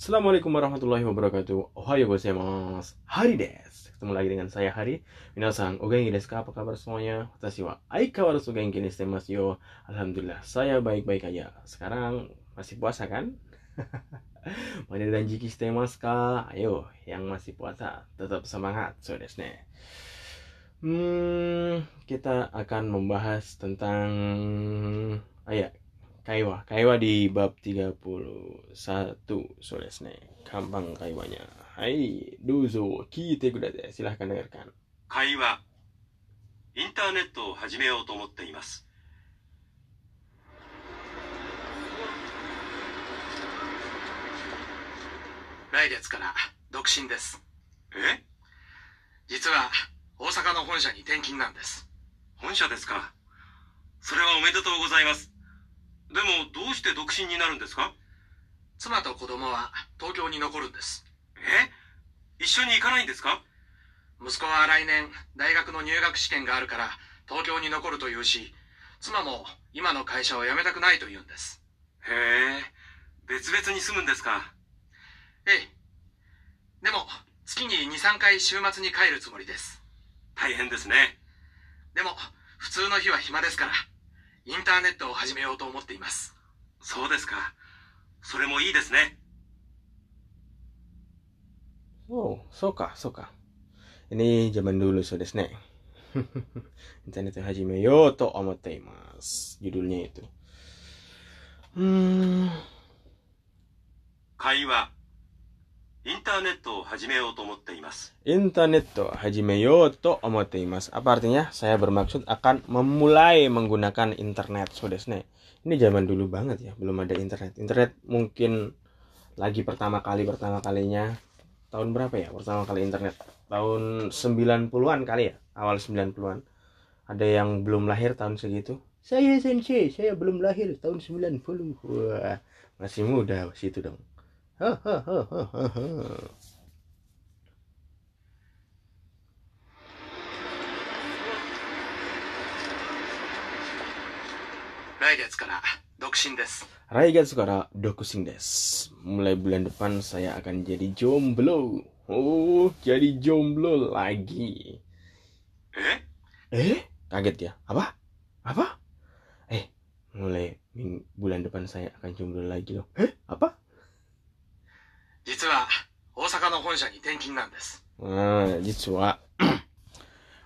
Assalamualaikum warahmatullahi wabarakatuh. Ohayo gozaimasu. Hari des Ketemu lagi dengan saya Hari. Minasan, o genki desu. Ka? Apa kabar semuanya? Watashi wa aikawarazu genki desu yo. Alhamdulillah, saya baik-baik aja. Sekarang masih puasa kan? Mana dan jiki temasu ka? Ayo, yang masih puasa tetap semangat. So desu ne. Hmm, kita akan membahas tentang ah, ya, Kaiwa. Kaiwa di bab 31 so desu ne. Gampang kaiwanya. Hai, dozo kite kudasai. Silahkan dengarkan. 会話インターネットを始めようと思っています来月から独身ですえ実は大阪の本社に転勤なんです本社ですかそれはおめでとうございますでもどうして独身になるんですか？妻と子供は東京に残るんです。え？一緒に行かないんですか？息子は来年大学の入学試験があるから東京に残るというし妻も今の会社を辞めたくないと言うんです。へえ。別々に住むんですか？ええ。でも月に23回週末に帰るつもりです。大変ですね。でも普通の日は暇ですからインターネットを始めようと思っています。そうですか。それもいいですね。おう、そうか、そうか。ね、ジャマンルールそうですね。インターネットを始めようと思っています。ゆるねえと。うーん。会話。インターネットを始めようと思っています internet to hajime yo to omotteimasu. Apa artinya? Saya bermaksud akan memulai menggunakan internet so desu ne. Ini zaman dulu banget ya, belum ada internet. Internet mungkin lagi pertama kali pertama kalinya tahun berapa ya pertama kali internet tahun 90-an kali ya awal 90-an ada yang belum lahir tahun segitu saya sensei saya belum lahir tahun 90 wah masih muda situ dong Hahaha. 来月から独身です Raigatsu kara dokusin des. Mulai bulan depan saya akan jadi jomblo. Oh, jadi jomblo lagi. え Eh, kaget ya? Apa? Apa? Eh, mulai ming- bulan depan saya akan jomblo lagi loh. Eh, apa? 実は大阪の本社に転勤なんです Ah, jitsu wa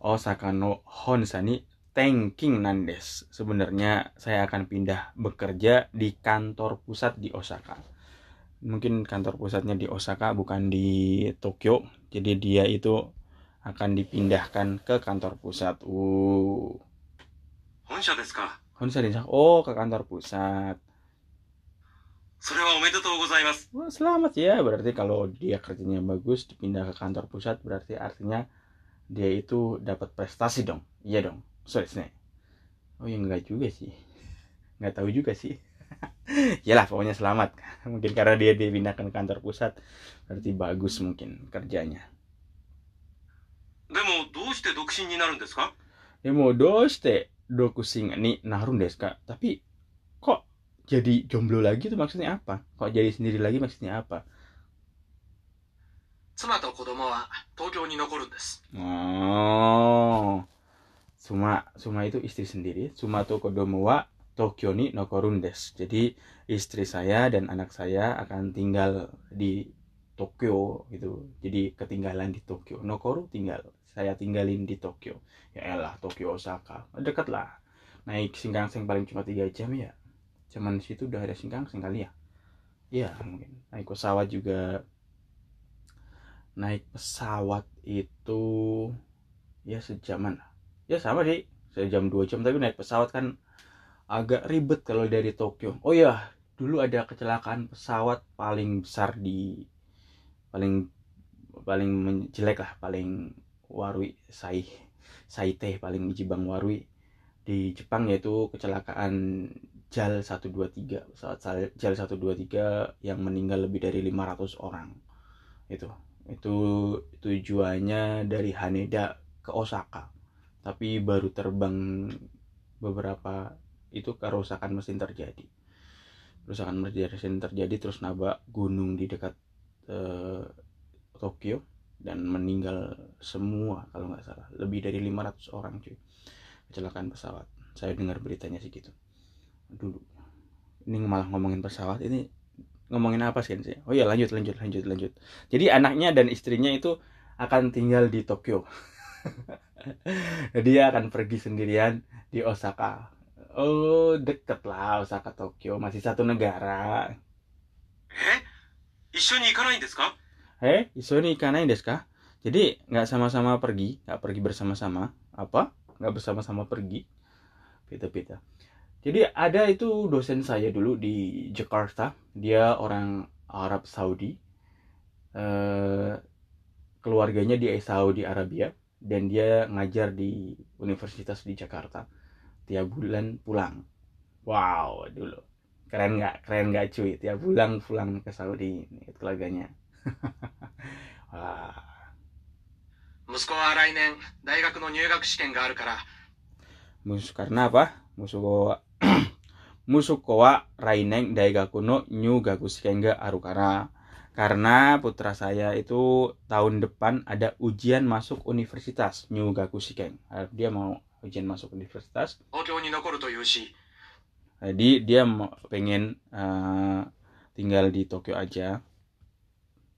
Osaka no Honsa ni Tenking Nandes. Sebenarnya saya akan pindah bekerja di kantor pusat di Osaka. Mungkin kantor pusatnya di Osaka bukan di Tokyo. Jadi dia itu akan dipindahkan ke kantor pusat. Uh, 本社ですか Honsa di Oh, ke kantor pusat. それはおめでとうございます Wah, selamat ya. Berarti kalau dia kerjanya bagus dipindah ke kantor pusat berarti artinya dia itu dapat prestasi dong. Iya dong. So desu ne. Oh ya enggak juga sih. Enggak tahu juga sih. Yalah pokoknya selamat. Mungkin karena dia dipindahkan ke kantor pusat berarti bagus mungkin kerjanya. でもどうして独身になるんですか Demo doste dokusin ni narun desu ka? Tapi kok jadi jomblo lagi itu maksudnya apa? Kok jadi sendiri lagi maksudnya apa? Oh. Suma, Suma itu istri sendiri. Suma to kodomo wa Tokyo ni nokorun des. Oh. Jadi istri saya dan anak saya akan tinggal di Tokyo gitu. Jadi ketinggalan di Tokyo. Nokoru tinggal. Saya tinggalin di Tokyo. Ya elah Tokyo Osaka. dekat lah. Naik singkangsing paling cuma 3 jam ya Cuman situ udah ada Shinkansen kali ya. Iya. Mungkin. Naik pesawat juga. Naik pesawat itu ya sejaman. Ya sama sih. Sejam dua jam. Tapi naik pesawat kan agak ribet kalau dari Tokyo. Oh ya dulu ada kecelakaan pesawat paling besar di paling paling jelek lah paling warui sai saite paling jibang warui di Jepang yaitu kecelakaan JAL 123 pesawat JAL 123 yang meninggal lebih dari 500 orang. Itu itu tujuannya dari Haneda ke Osaka. Tapi baru terbang beberapa itu kerusakan mesin terjadi. Kerusakan mesin terjadi terus nabrak gunung di dekat uh, Tokyo dan meninggal semua kalau nggak salah. Lebih dari 500 orang cuy. Kecelakaan pesawat. Saya dengar beritanya sih gitu dulu. Ini malah ngomongin pesawat ini ngomongin apa sih oh ya lanjut lanjut lanjut lanjut. Jadi anaknya dan istrinya itu akan tinggal di Tokyo. Dia akan pergi sendirian di Osaka. Oh deket lah Osaka Tokyo. Masih satu negara. Eh isu ini eh isu ikanai desu ka? Jadi nggak sama-sama pergi nggak pergi bersama-sama. Apa? Nggak bersama-sama pergi. Pita-pita. jadi ada itu dosen saya dulu di Jakarta dia orang Arab Saudi eh, keluarganya di Saudi Arabia dan dia ngajar di universitas di Jakarta tiap bulan pulang wow dulu keren nggak keren nggak cuy tiap bulan pulang ke Saudi ini keluarganya wah 息子は来年大学の入学試験があるから musuh karena apa musuh wa musuh wa raineng daigaku no nyugaku shikenga arukara karena putra saya itu tahun depan ada ujian masuk universitas nyugaku shiken dia mau ujian masuk universitas 東京に残るというし jadi dia mau, pengen uh, tinggal di Tokyo aja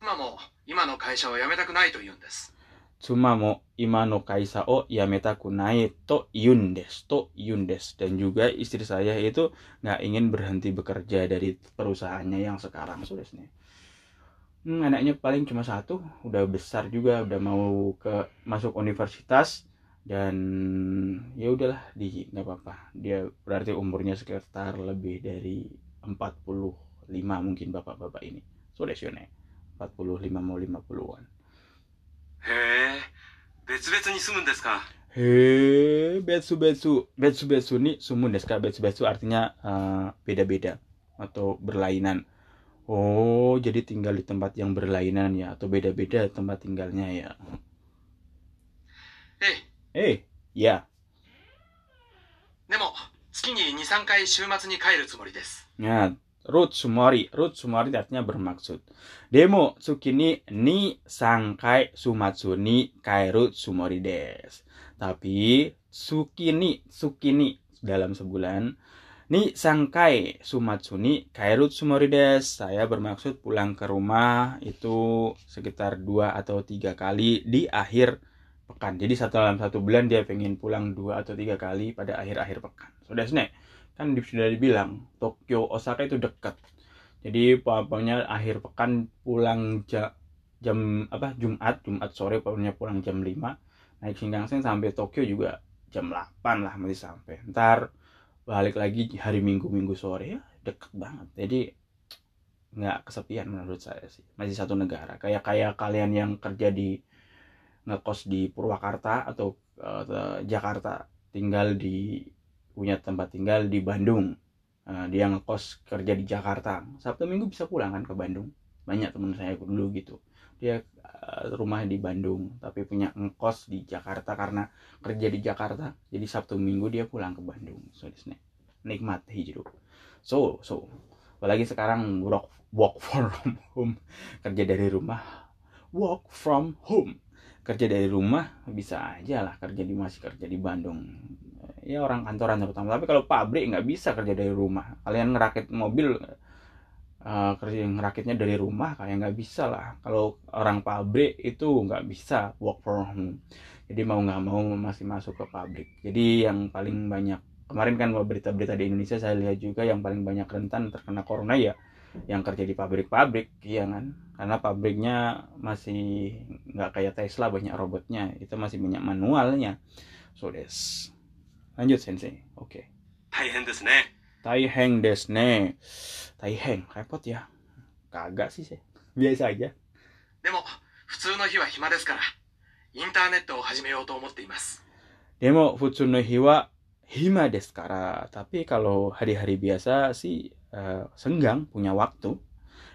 妻も今の会社を辞めたくないと言うんです cuma mau imano kaisa o yameta kunai to iun desu to iun desu dan juga istri saya itu nggak ingin berhenti bekerja dari perusahaannya yang sekarang nih hmm, anaknya paling cuma satu udah besar juga udah mau ke masuk universitas dan ya udahlah di nggak apa-apa. Dia berarti umurnya sekitar lebih dari 45 mungkin bapak-bapak ini. Sudah sih 45 mau 50-an へえ別々に住むんですか He, betsu betsu, betsu betsu ni sumun desu ka? Betsu betsu artinya eh, beda-beda atau berlainan. Oh, jadi tinggal di tempat yang berlainan ya atau beda-beda tempat tinggalnya ya. ええ Eh, ya. でも月に23回週末に帰るつもりです Ya, root sumari, root sumari artinya bermaksud. Demo tsukini ni sangkai sumatsu ni kairu sumori des. Tapi sukini, sukini dalam sebulan ni sangkai sumatsu ni kairu sumori des. Saya bermaksud pulang ke rumah itu sekitar dua atau tiga kali di akhir pekan. Jadi satu dalam satu bulan dia pengen pulang dua atau tiga kali pada akhir-akhir pekan. Sudah snack kan sudah dibilang Tokyo Osaka itu dekat. Jadi pokoknya akhir pekan pulang ja- jam apa Jumat Jumat sore pokoknya pulang jam 5 naik Shinkansen sampai Tokyo juga jam 8 lah masih sampai. Ntar balik lagi hari Minggu Minggu sore ya deket banget. Jadi nggak kesepian menurut saya sih. Masih satu negara. Kayak kayak kalian yang kerja di ngekos di Purwakarta atau eh, Jakarta tinggal di punya tempat tinggal di Bandung. Eh, dia ngekos kerja di Jakarta. Sabtu Minggu bisa pulang kan ke Bandung. Banyak teman saya dulu gitu. Dia eh, rumah di Bandung tapi punya ngekos di Jakarta karena kerja di Jakarta. Jadi Sabtu Minggu dia pulang ke Bandung so nikmat hidup. So so apalagi sekarang work work from home. Kerja dari rumah work from home. Kerja dari rumah bisa aja lah kerja di masih kerja di Bandung ya orang kantoran terutama. Tapi kalau pabrik nggak bisa kerja dari rumah. Kalian ngerakit mobil eh, kerja ngerakitnya dari rumah kayak nggak bisa lah. Kalau orang pabrik itu nggak bisa work from home. Jadi mau nggak mau masih masuk ke pabrik. Jadi yang paling banyak kemarin kan berita-berita di Indonesia saya lihat juga yang paling banyak rentan terkena corona ya yang kerja di pabrik-pabrik iya kan? Karena pabriknya masih nggak kayak Tesla banyak robotnya. Itu masih banyak manualnya. So des lanjut sensei oke 大変ですね Taiheng desu ne. Taiheng, repot ya. Kagak sih sih. Biasa aja. でも普通の日は暇ですからインターネットを始めようと思っています Demo futsu no hiwa hima desu kara. Tapi kalau hari-hari biasa sih eh, senggang punya waktu.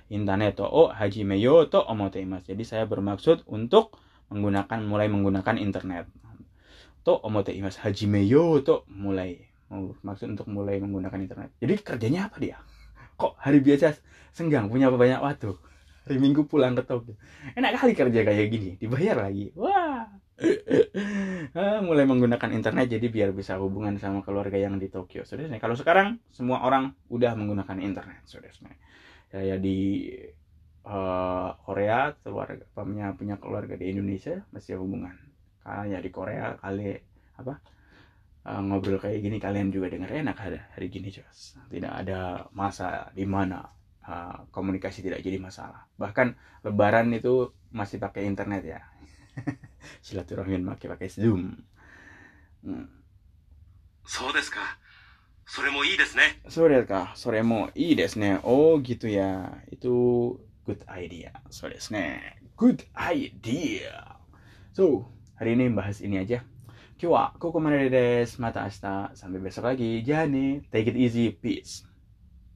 Internet o hajimeyo to omoteimasu. Jadi saya bermaksud untuk menggunakan mulai menggunakan internet. To omoteimasu hajimeyo to mulai. Maksud untuk mulai menggunakan internet. Jadi kerjanya apa dia? kok hari biasa senggang punya banyak waktu? Hari minggu pulang ke Tokyo enak kali kerja kayak gini dibayar lagi. Wah. Ah, mulai menggunakan internet jadi biar bisa hubungan sama keluarga yang di Tokyo. Saudara kalau sekarang semua orang udah menggunakan internet. Saudara saya di eh, Korea keluarga punya punya keluarga di Indonesia masih hubungan kayaknya di Korea kali apa eh, ngobrol kayak gini kalian juga denger enak ada hari gini jelas tidak ada masa di mana uh, komunikasi tidak jadi masalah. Bahkan lebaran itu masih pakai internet ya. Silaturahmi pakai pakai zoom. Hmm. so desu sore mo so mo oh gitu ya. Itu good idea. So desne, good idea. So hari ini bahas ini aja. Kyo wa koko mane desu. Mata ashita. Sampai besok lagi. Nih. Take it easy. Peace.